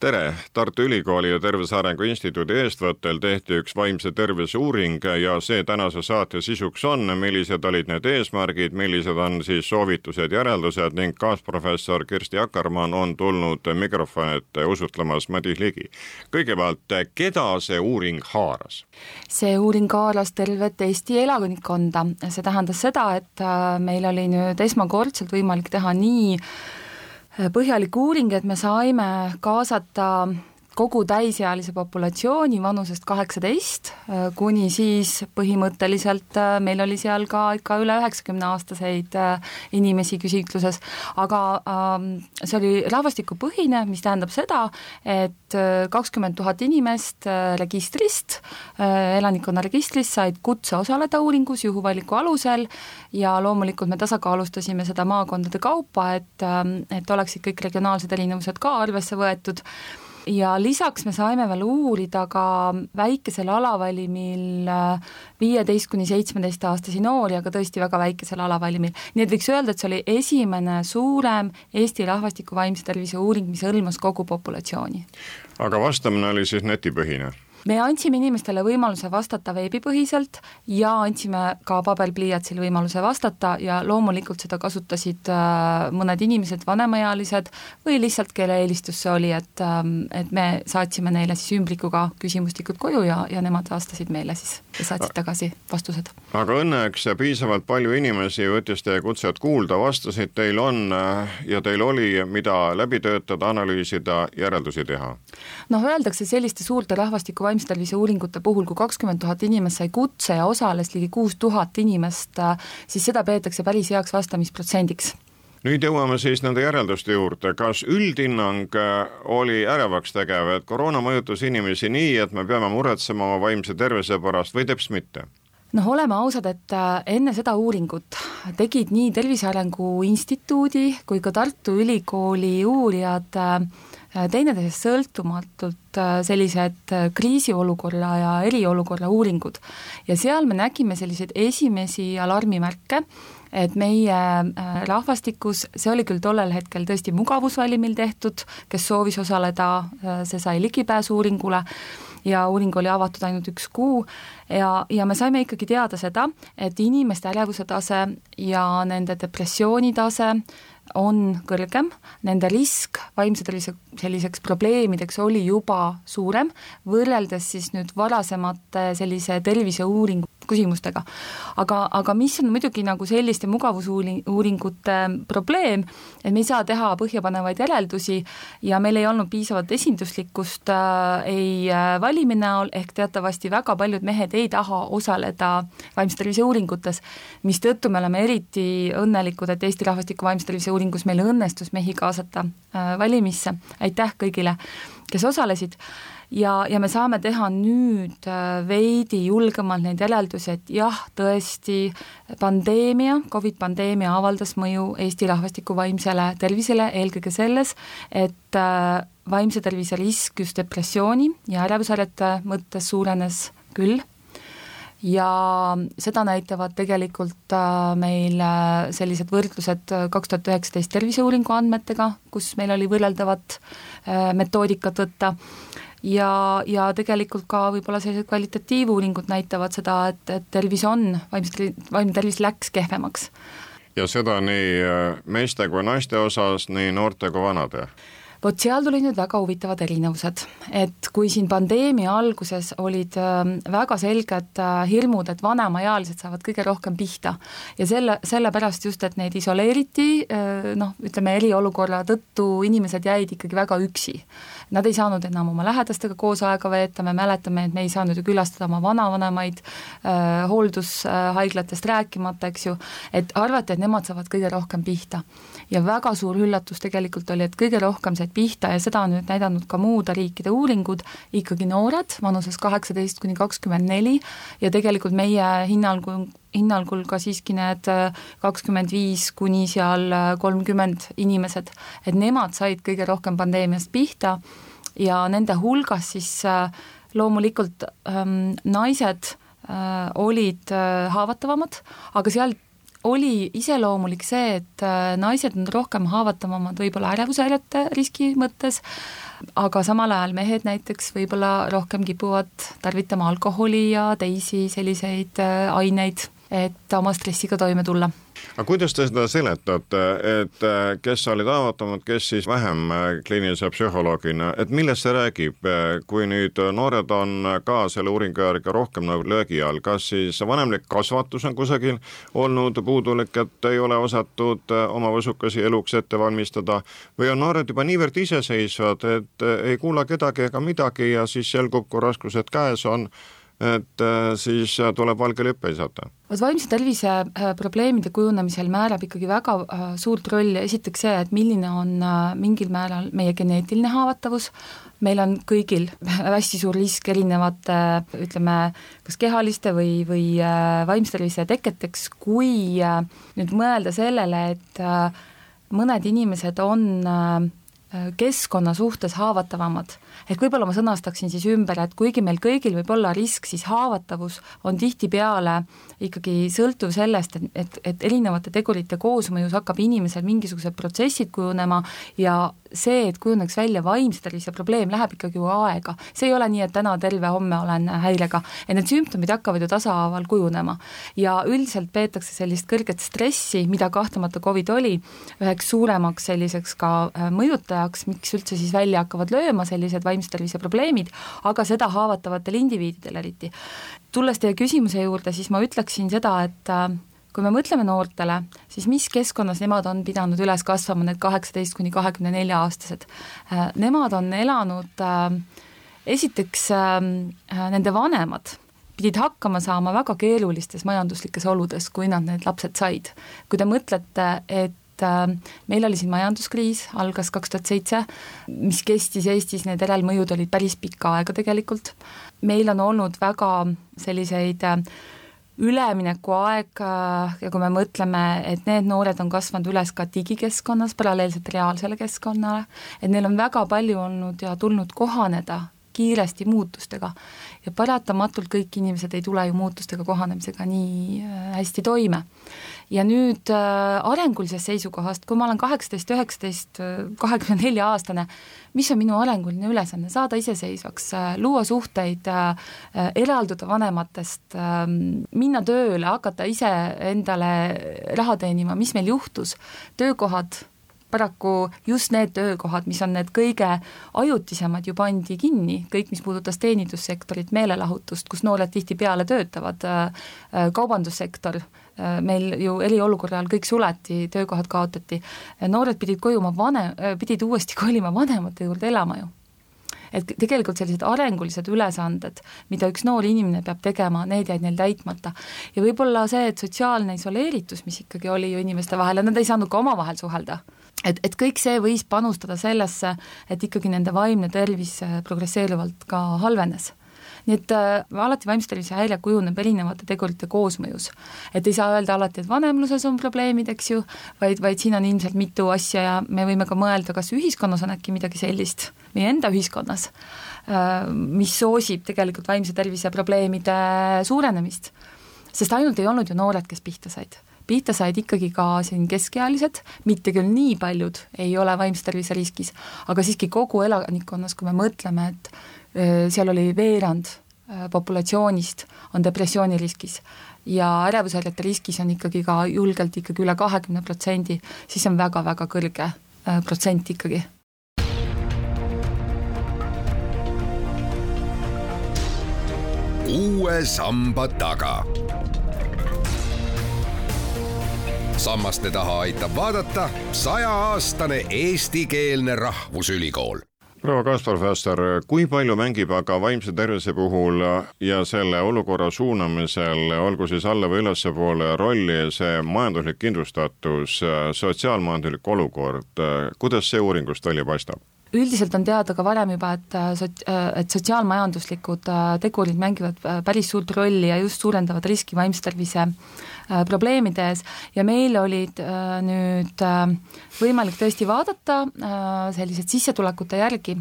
tere, Tartu Ülikooli ja Tervise Arengu Instituudi eestvõttel tehti üks vaimse tervise uuring ja see tänase saate sisuks on, millised olid need eesmärgid, millised on siis soovitused, järeldused ning kaasprofessor Kirsti Akkermann on tulnud mikrofoni ette usutlemas Madis Ligi. kõigepealt, keda see uuring haaras? see uuring haaras tervet Eesti elanikkonda, see tähendas seda, et äh, meil oli nüüd esmakordselt võimalik teha nii põhjalik uuring, et me saime kaasata kogu täisealise populatsiooni vanusest kaheksateist äh, kuni siis põhimõtteliselt äh, meil oli seal ka ikka üle üheksakümne aastaseid äh, inimesi küsitluses, aga ähm, see oli rahvastikupõhine, mis tähendab seda, et kakskümmend tuhat inimest registrist, elanikkonna registrist said kutse osaleda uuringus juhuvaliku alusel ja loomulikult me tasakaalustasime seda maakondade kaupa, et, ähm, et oleksid kõik regionaalsed erinevused ka arvesse võetud ja lisaks me saime veel uurida ka väikesel alavalimil äh, viieteist kuni seitsmeteistaastasi noori, aga tõesti väga väikesel alavalimil. nii et võiks öelda, et see oli esimene suurem Eesti rahvastiku vaimse tervise uuring, mis hõlmas kogu populatsiooni. aga vastamine oli siis netipõhine? Me andsime inimestele võimaluse vastata veebipõhiselt ja andsime ka paberpliiatsil võimaluse vastata ja loomulikult seda kasutasid äh, mõned inimesed, vanemaealised või lihtsalt, kelle eelistus see oli, et, ähm, et me saatsime neile siis ümbrikuga küsimustikud koju ja, ja nemad vastasid meile siis ja saatsid tagasi vastused. aga õnneks piisavalt palju inimesi võttis teie kutset kuulda, vastasid, teil on äh, ja teil oli, mida läbi töötada, analüüsida, järeldusi teha? noh, öeldakse selliste suurte rahvastiku vaimse tervise uuringute puhul, kui kakskümmend tuhat inimest sai kutse ja osales ligi kuus tuhat inimest, siis seda peetakse päris heaks vastamisprotsendiks nüüd jõuame siis nende järelduste juurde, kas üldhinnang äh, oli ärevaks tegev, et koroona mõjutas inimesi nii, et me peame muretsema oma vaimse tervise pärast või teps mitte? noh, oleme ausad, et äh, enne seda uuringut tegid nii Tervise Arengu Instituudi kui ka Tartu Ülikooli uurijad äh, Äh, teineteisest sõltumatult äh, sellised äh, kriisiolukorra ja eriolukorra uuringud. ja seal me nägime selliseid esimesi alarmimärke, et meie rahvastikus, see oli küll tollel hetkel tõesti mugavusvalimil tehtud, kes soovis osaleda, see sai ligipääsu uuringule, ja uuring oli avatud ainult üks kuu ja, ja me saime ikkagi teada seda, et inimeste ärevuse tase ja nende depressiooni tase on kõrgem, nende risk vaimse tervise selliseks probleemideks oli juba suurem, võrreldes siis nüüd varasemate sellise terviseuuringu küsimustega. aga, aga mis on muidugi nagu selliste mugavusuuringute probleem, et me ei saa teha põhjapanevaid järeldusi ja meil ei olnud piisavat esinduslikkust äh, ei äh, valimi näol, ehk teatavasti väga paljud mehed ei taha osaleda vaimse tervise uuringutes, mistõttu me oleme eriti õnnelikud, et Eesti rahvastiku vaimse tervise uuringus meil õnnestus mehi kaasata äh, valimisse, aitäh kõigile, kes osalesid ja, ja me saame teha nüüd äh, veidi julgemalt neid järeldusi, et jah, tõesti, pandeemia, Covid pandeemia avaldas mõju Eesti rahvastiku vaimsele tervisele, eelkõige selles, et äh, vaimse tervise risk just depressiooni ja ärevushäirete mõttes suurenes küll. Ja seda näitavad tegelikult äh, meil sellised võrdlused kaks tuhat üheksateist terviseuuringu andmetega, kus meil oli võrreldavat metoodikat võtta ja, ja tegelikult ka võib-olla sellised kvalitatiivuuringud näitavad seda, et, et tervis on, vaimse, vaimne tervis läks kehvemaks. ja seda nii äh, meeste kui naiste osas, nii noorte kui vanade? Vot seal tulid nüüd väga huvitavad erinevused, et kui siin pandeemia alguses olid ähm, väga selged äh, hirmud, et vanemaealised saavad kõige rohkem pihta ja selle, sellepärast just, et neid isoleeriti, äh, noh, ütleme eriolukorra tõttu inimesed jäid ikkagi väga üksi. Nad ei saanud enam oma lähedastega koos aega veeta, me mäletame, et me ei saanud ju külastada oma vanavanemaid äh,, hooldushaiglatest rääkimata, eks ju, et arvati, et nemad saavad kõige rohkem pihta. ja väga suur üllatus tegelikult oli, et kõige rohkem said pihta ja seda on nüüd näidanud ka muude riikide uuringud, ikkagi noored vanuses kaheksateist kuni kakskümmend neli ja tegelikult meie hinnangul hinnangul ka siiski need kakskümmend viis kuni seal kolmkümmend inimesed, et nemad said kõige rohkem pandeemiast pihta ja nende hulgas siis loomulikult ähm, naised olid haavatavamad, aga seal oli iseloomulik see, et naised on rohkem haavatavamad võib-olla ärevushäirete riski mõttes, aga samal ajal mehed näiteks võib-olla rohkem kipuvad tarvitama alkoholi ja teisi selliseid aineid, et oma stressiga toime tulla. Aga kuidas te seda seletate, et äh, kes olid haavatavamad, kes siis vähem äh, kliinilise psühholoogina, et millest see räägib, äh, kui nüüd noored on ka selle uuringu järgi rohkem nagu löögi all, kas siis vanemlik kasvatus on kusagil olnud puudulik, et ei ole osatud oma võsukesi eluks ette valmistada? Või on noored juba niivõrd iseseisvad, et ei kuula kedagi ega midagi ja siis selgub, kui raskused käes on, et äh, siis äh, tuleb valge lipp visata. vot vaimse tervise äh, probleemide kujunemisel määrab ikkagi väga suurt rolli esiteks see, et milline on mingil määral meie geneetiline haavatavus, meil on kõigil hästi suur risk erinevate ütleme, kas kehaliste või, või vaimse tervise teketeks, kui nüüd mõelda sellele, et mõned inimesed on keskkonna suhtes haavatavamad ehk võib-olla ma sõnastaksin siis ümber, et kuigi meil kõigil võib olla risk, siis haavatavus on tihtipeale ikkagi sõltuv sellest, et, et, et erinevate tegurite koosmõjus hakkab inimesel mingisugused protsessid kujunema ja see, et kujuneks välja vaimse tervise probleem, läheb ikkagi ju aega. see ei ole nii, et täna terve, homme olen häirega, et need sümptomid hakkavad ju tasahaaval kujunema. ja üldiselt peetakse sellist kõrget stressi, mida kahtlemata Covid oli, üheks suuremaks selliseks ka äh, mõjutajaks, miks üldse siis välja hakkavad lööma sellised vaimse vaimse tervise probleemid, aga seda haavatavatel indiviididel eriti. tulles teie küsimuse juurde, siis ma ütleksin seda, et äh, kui me mõtleme noortele, siis mis keskkonnas nemad on pidanud üles kasvama, need kaheksateist kuni kahekümne nelja aastased? Äh, nemad on elanud äh, esiteks nende vanemad pidid hakkama saama väga keerulistes majanduslikes oludes, kui nad need lapsed said. kui te mõtlete, et et äh, meil oli siin majanduskriis, algas kaks tuhat seitse, mis kestis Eestis, need järelmõjud olid päris pikka aega tegelikult, meil on olnud väga selliseid äh, üleminekuaeg äh, ja kui me mõtleme, et need noored on kasvanud üles ka digikeskkonnas paralleelselt reaalsele keskkonnale, et neil on väga palju olnud ja tulnud kohaneda kiiresti muutustega. Ja paratamatult kõik inimesed ei tule ju muutustega kohanemisega nii hästi toime. Ja nüüd äh, arengulisest seisukohast, kui ma olen kaheksateist, üheksateist, kahekümne nelja aastane, mis on minu arenguline ülesanne, saada iseseisvaks äh,, luua suhteid äh,, äh eralduda vanematest äh,, minna tööle, hakata ise endale raha teenima, mis meil juhtus, töökohad, paraku just need töökohad, mis on need kõige ajutisemad, ju pandi kinni, kõik, mis puudutas teenindussektorit, meelelahutust, kus noored tihtipeale töötavad, äh, äh, kaubandussektor, äh, meil ju eriolukorra ajal kõik suleti, töökohad kaotati, noored pidid koju oma vanem, pidid uuesti kolima vanemate juurde elama ju. Et tegelikult sellised arengulised ülesanded, mida üks noor inimene peab tegema, need jäid neil täitmata. ja võib-olla see, et sotsiaalne isoleeritus, mis ikkagi oli ju inimeste vahel ja nad ei saanud ka omavahel suhelda, et, et kõik see võis panustada sellesse, et ikkagi nende vaimne tervis äh, progresseeruvalt ka halvenes nii et äh, alati vaimse tervise häire kujuneb erinevate tegurite koosmõjus. et ei saa öelda alati, et vanemluses on probleemid, eks ju, vaid, vaid siin on ilmselt mitu asja ja me võime ka mõelda, kas ühiskonnas on äkki midagi sellist, meie enda ühiskonnas äh,, mis soosib tegelikult vaimse tervise probleemide suurenemist. sest ainult ei olnud ju noored, kes pihta said pihta said ikkagi ka siin keskealised, mitte küll nii paljud ei ole vaimse tervise riskis, aga siiski kogu elanikkonnas, kui me mõtleme, et seal oli veerand populatsioonist on depressiooniriskis ja ärevushäirete riskis on ikkagi ka julgelt ikkagi üle kahekümne protsendi, siis on väga-väga kõrge protsent ikkagi. Uue samba taga sammaste taha aitab vaadata sajaaastane eestikeelne rahvusülikool proua Kaspar Fäster, kui palju mängib aga vaimse tervise puhul ja selle olukorra suunamisel, olgu siis alla või ülespoole, rolli see majanduslik kindlustatus, sotsiaalmajanduslik olukord, kuidas see uuringust välja paistab? üldiselt on teada ka varem juba, et sot-, et sotsiaalmajanduslikud tegurid mängivad päris suurt rolli ja just suurendavad riski vaimse tervise Äh, probleemide ees ja meil olid äh, nüüd äh, võimalik tõesti vaadata sellised sissetulekute järgi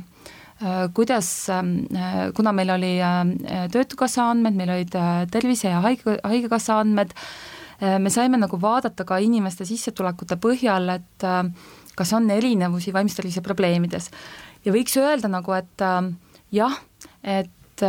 kuidas, kuna meil oli Töötukassa andmed, meil olid Tervise- ja Haige, Haigekassa andmed, me saime nagu vaadata ka inimeste sissetulekute põhjal, et kas on erinevusi vaimse tervise probleemides. ja võiks öelda nagu, et jah, et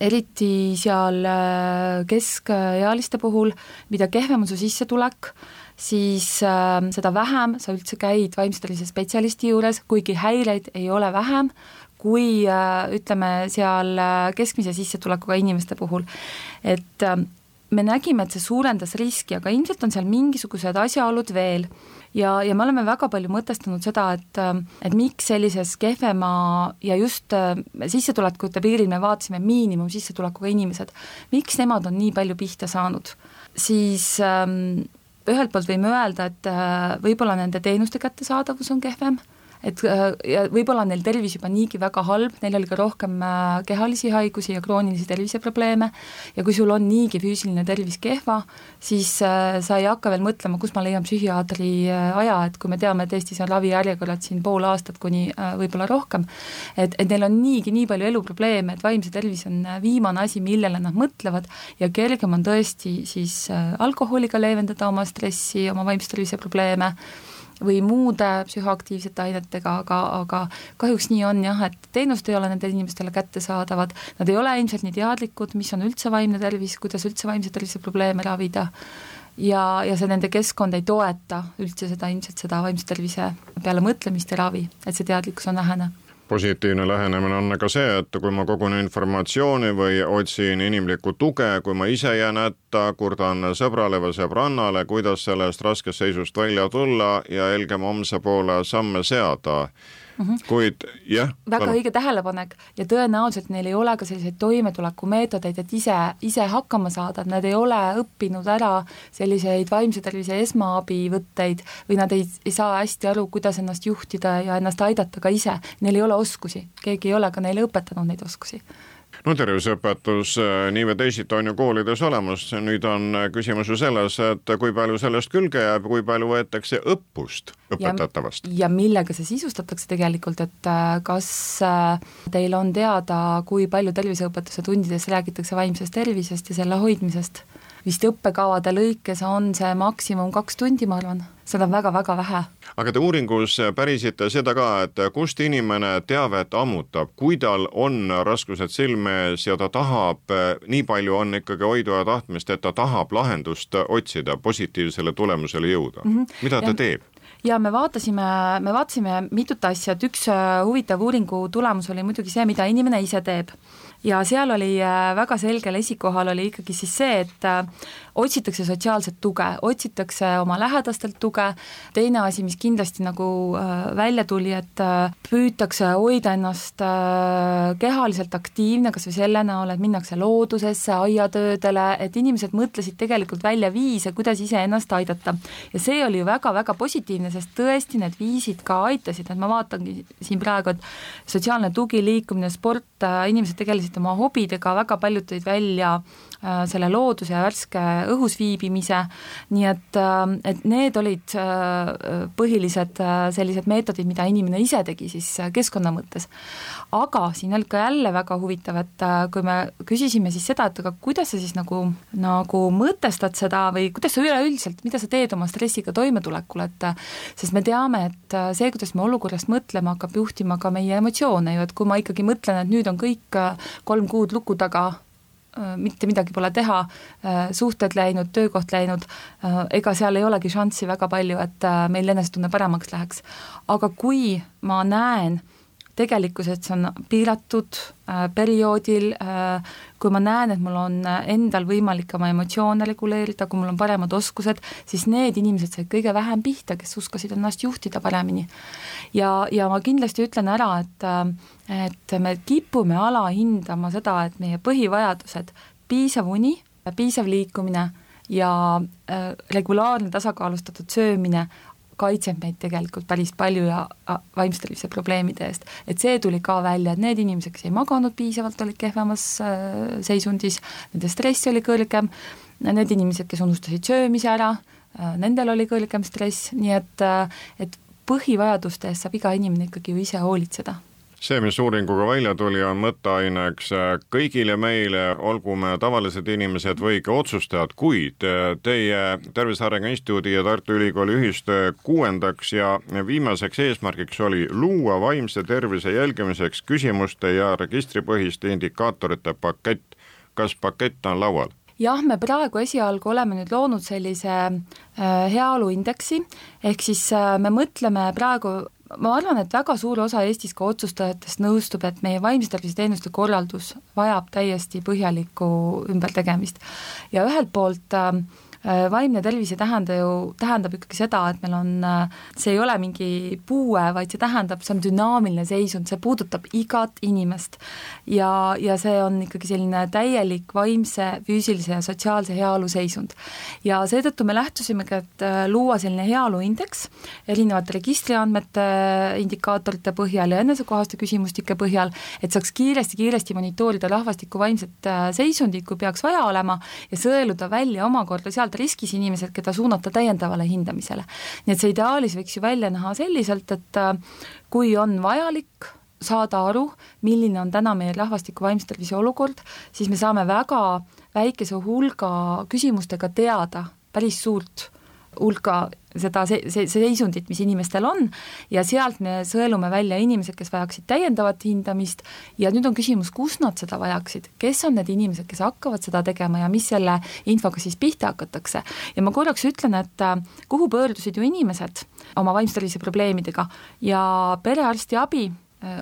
eriti seal äh, keskealiste puhul, mida kehvem on su sissetulek, siis äh, seda vähem sa üldse käid vaimse tervise spetsialisti juures, kuigi häireid ei ole vähem, kui äh, ütleme, seal keskmise sissetulekuga inimeste puhul. et me nägime, et see suurendas riski, aga ilmselt on seal mingisugused asjaolud veel. Ja, ja me oleme väga palju mõtestanud seda, et, et miks sellises kehvema ja just äh, sissetulekute piiril me vaatasime miinimumsissetulekuga inimesed, miks nemad on nii palju pihta saanud, siis ähm, ühelt poolt võime öelda, et äh, võib-olla nende teenuste kättesaadavus on kehvem et äh, ja võib-olla on neil tervis juba niigi väga halb, neil oli ka rohkem äh, kehalisi haigusi ja kroonilisi terviseprobleeme. Ja kui sul on niigi füüsiline tervis kehva, siis äh, sa ei hakka veel mõtlema, kus ma leian psühhiaatri aja, et kui me teame, et Eestis on ravijärjekorrad siin pool aastat kuni võib-olla rohkem, et, et neil on niigi nii palju eluprobleeme, et vaimse tervis on viimane asi, millele nad mõtlevad. Ja kergem on tõesti siis alkoholiga leevendada oma stressi, oma vaimse tervise probleeme või muude psühhoaktiivsete ainetega, aga, aga kahjuks nii on jah, et teenused ei ole nendele inimestele kättesaadavad, nad ei ole ilmselt nii teadlikud, mis on üldse vaimne tervis, kuidas üldse vaimse tervise probleeme ravida. Ja, ja see nende keskkond ei toeta üldse seda ilmselt seda vaimse tervise peale mõtlemist ja ravi, et see teadlikkus on vähene positiivne lähenemine on aga see, et kui ma kogun informatsiooni või otsin inimlikku tuge, kui ma ise jään hätta, kurdan sõbrale või sõbrannale, kuidas sellest raskest seisust välja tulla ja helgem homse poole samme seada mm, -hmm. kuid jah. väga palun. õige tähelepanek ja tõenäoliselt neil ei ole ka selliseid toimetulekumeetodeid, et ise, ise hakkama saada, et nad ei ole õppinud ära selliseid vaimse tervise esmaabivõtteid või nad ei, ei saa hästi aru, kuidas ennast juhtida ja ennast aidata ka ise, neil ei ole oskusi, keegi ei ole ka neile õpetanud neid oskusi no terviseõpetus äh, nii või teisiti on ju koolides olemas, nüüd on äh, küsimus ju selles, et kui palju sellest külge jääb, kui palju võetakse õppust õpetatavast. ja millega see sisustatakse tegelikult, et äh, kas teil on teada, kui palju terviseõpetuse tundides räägitakse vaimsest tervisest ja selle hoidmisest? Vist õppekavade lõikes on see maksimum kaks tundi, ma arvan, seda on väga-väga vähe. aga te uuringus pärisite seda ka, et kust inimene teavet ammutab, kui tal on raskused silme ees ja ta tahab, nii palju on ikkagi hoidu ja tahtmist, et ta tahab lahendust otsida, positiivsele tulemusele jõuda mm, -hmm. mida ta ja. teeb? ja me vaatasime, me vaatasime mitut asja, et üks huvitav uuringu tulemus oli muidugi see, mida inimene ise teeb ja seal oli äh, väga selgel esikohal oli ikkagi siis see, et äh, otsitakse sotsiaalset tuge, otsitakse oma lähedastelt tuge, teine asi, mis kindlasti nagu äh, välja tuli, et püütakse hoida ennast kehaliselt aktiivne, kas või selle näol, et minnakse loodusesse, aiatöödele, et inimesed mõtlesid tegelikult välja viise, kuidas iseennast aidata. ja see oli ju väga-väga positiivne, sest tõesti need viisid ka aitasid, et ma vaatangi siin praegu, et sotsiaalne tugi, liikumine, sport, inimesed tegelesid tegelesid oma hobidega, väga paljud tõid välja äh, selle looduse ja värske õhus viibimise, nii et, äh, et need olid äh, põhilised sellised meetodid, mida inimene ise tegi siis keskkonna mõttes. aga siin oli ka jälle väga huvitav, et kui me küsisime siis seda, et aga kuidas sa siis nagu, nagu mõtestad seda või kuidas sa üleüldiselt, mida sa teed oma stressiga toimetulekul, et sest me teame, et see, kuidas me olukorrast mõtleme, hakkab juhtima ka meie emotsioone ju, et kui ma ikkagi mõtlen, et nüüd on kõik kolm kuud luku taga, äh, mitte midagi pole teha, äh, suhted läinud, töökoht läinud, äh, ega seal ei olegi šanssi väga palju, et meil enesetunne paremaks läheks. aga kui ma näen, tegelikkuses see on piiratud äh, perioodil äh,, kui ma näen, et mul on endal võimalik oma emotsioone reguleerida, kui mul on paremad oskused, siis need inimesed said kõige vähem pihta, kes oskasid ennast juhtida paremini. ja, ja ma kindlasti ütlen ära, et äh, et me kipume alahindama seda, et meie põhivajadused, piisav uni, piisav liikumine ja äh, regulaarne tasakaalustatud söömine kaitseb meid tegelikult päris palju ja vaimse tervise probleemide eest. et see tuli ka välja, et need inimesed, kes ei maganud piisavalt, olid kehvemas äh, seisundis, nende stress oli kõrgem, need inimesed, kes unustasid söömise ära, äh, nendel oli kõrgem stress, nii et, et põhivajaduste eest saab iga inimene ikkagi ju ise hoolitseda see, mis uuringuga välja tuli, on mõtteaineks kõigile meile, olgu me tavalised inimesed või ka otsustajad, kuid teie Tervise Arengu Instituudi ja Tartu Ülikooli ühistöö kuuendaks ja viimaseks eesmärgiks oli luua vaimse tervise jälgimiseks küsimuste ja registripõhiste indikaatorite pakett. kas pakett on laual? jah, me praegu esialgu oleme nüüd loonud sellise äh, heaoluindeksi, ehk siis äh, me mõtleme praegu ma arvan, et väga suur osa Eestis ka otsustajatest nõustub, et meie vaimse tervise teenuste korraldus vajab täiesti põhjalikku ümbertegemist. ja ühelt poolt äh, vaimne tervis ei tähenda ju, tähendab ikkagi seda, et meil on, äh, see ei ole mingi puue, vaid see tähendab, see on dünaamiline seisund, see puudutab igat inimest. ja, ja see on ikkagi selline täielik vaimse, füüsilise ja sotsiaalse heaolu seisund. ja seetõttu me lähtusimegi, et äh, luua selline heaoluindeks erinevate registriandmete indikaatorite põhjal ja enesekohaste küsimustike põhjal, et saaks kiiresti-kiiresti monitoorida rahvastiku vaimset seisundit, kui peaks vaja olema, ja sõeluda välja omakorda sealt riskis inimesed, keda suunata täiendavale hindamisele. nii et see ideaalis võiks ju välja näha selliselt, et äh, kui on vajalik saada aru, milline on täna meie rahvastiku vaimse tervise olukord, siis me saame väga väikese hulga küsimustega teada päris suurt hulka seda, see, see seisundit, mis inimestel on, ja sealt me sõelume välja inimesed, kes vajaksid täiendavat hindamist ja nüüd on küsimus, kus nad seda vajaksid, kes on need inimesed, kes hakkavad seda tegema ja mis selle infoga siis pihta hakatakse. ja ma korraks ütlen, et äh, kuhu pöördusid ju inimesed oma vaimse tervise probleemidega ja perearstiabi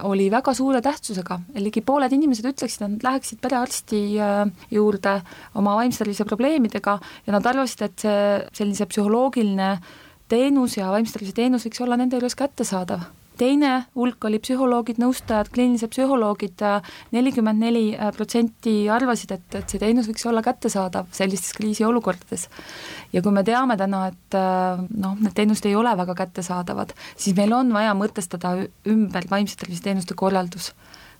oli väga suure tähtsusega, ligi pooled inimesed ütleksid, et nad läheksid perearsti äh, juurde oma vaimse tervise probleemidega ja nad arvasid, et see sellise psühholoogiline teenus ja vaimse tervise teenus võiks olla nende juures kättesaadav teine hulk oli psühholoogid, nõustajad, kliinilised psühholoogid, nelikümmend neli protsenti arvasid, et, et see teenus võiks olla kättesaadav sellistes kriisiolukordades. ja kui me teame täna, et noh, need teenused ei ole väga kättesaadavad, siis meil on vaja mõtestada ümber vaimse tervise teenuste korraldus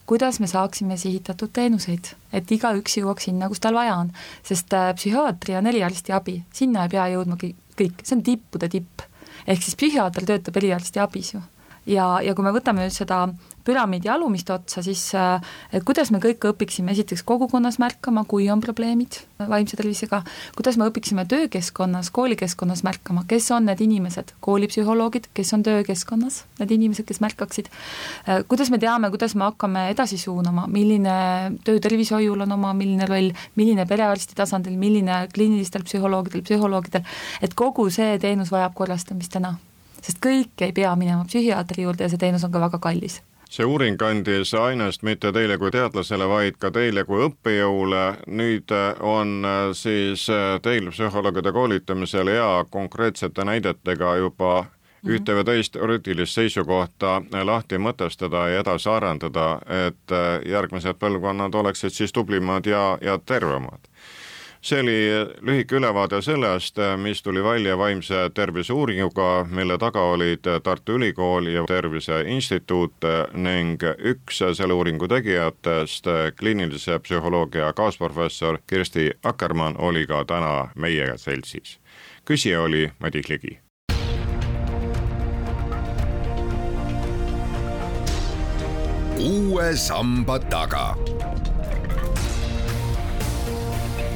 kuidas me saaksime sihitatud teenuseid, et igaüks jõuaks sinna, kus tal vaja on. sest äh, psühhiaatri on eriarstiabi, sinna ei pea jõudma kõik, see on tippude tipp. ehk siis psühhiaater töötab eriarsti abis ju ja, ja kui me võtame nüüd seda püramiidi alumist otsa, siis et kuidas me kõik õpiksime esiteks kogukonnas märkama, kui on probleemid vaimse tervisega, kuidas me õpiksime töökeskkonnas, koolikeskkonnas märkama, kes on need inimesed, koolipsühholoogid, kes on töökeskkonnas, need inimesed, kes märkaksid, kuidas me teame, kuidas me hakkame edasi suunama, milline töötervishoiul on oma, milline roll, milline perearsti tasandil, milline kliinilistel psühholoogidel, psühholoogidel, et kogu see teenus vajab korrastamist täna sest kõik ei pea minema psühhiaatri juurde ja see teenus on ka väga kallis see uuring andis ainest mitte teile kui teadlasele, vaid ka teile kui õppejõule. nüüd on siis teil psühholoogide koolitamisel hea konkreetsete näidetega juba mhm. ühte või teist teoreetilist seisukohta lahti mõtestada ja edasi arendada, et järgmised põlvkonnad oleksid siis tublimad ja, ja tervemad see oli lühike ülevaade sellest, mis tuli välja vaimse tervise uuringuga, mille taga olid Tartu Ülikool ja Tervise Instituut ning üks selle uuringu tegijatest, kliinilise psühholoogia kaasprofessor Kirsti Akkermann oli ka täna meiega seltsis. küsija oli Madis Ligi uue samba taga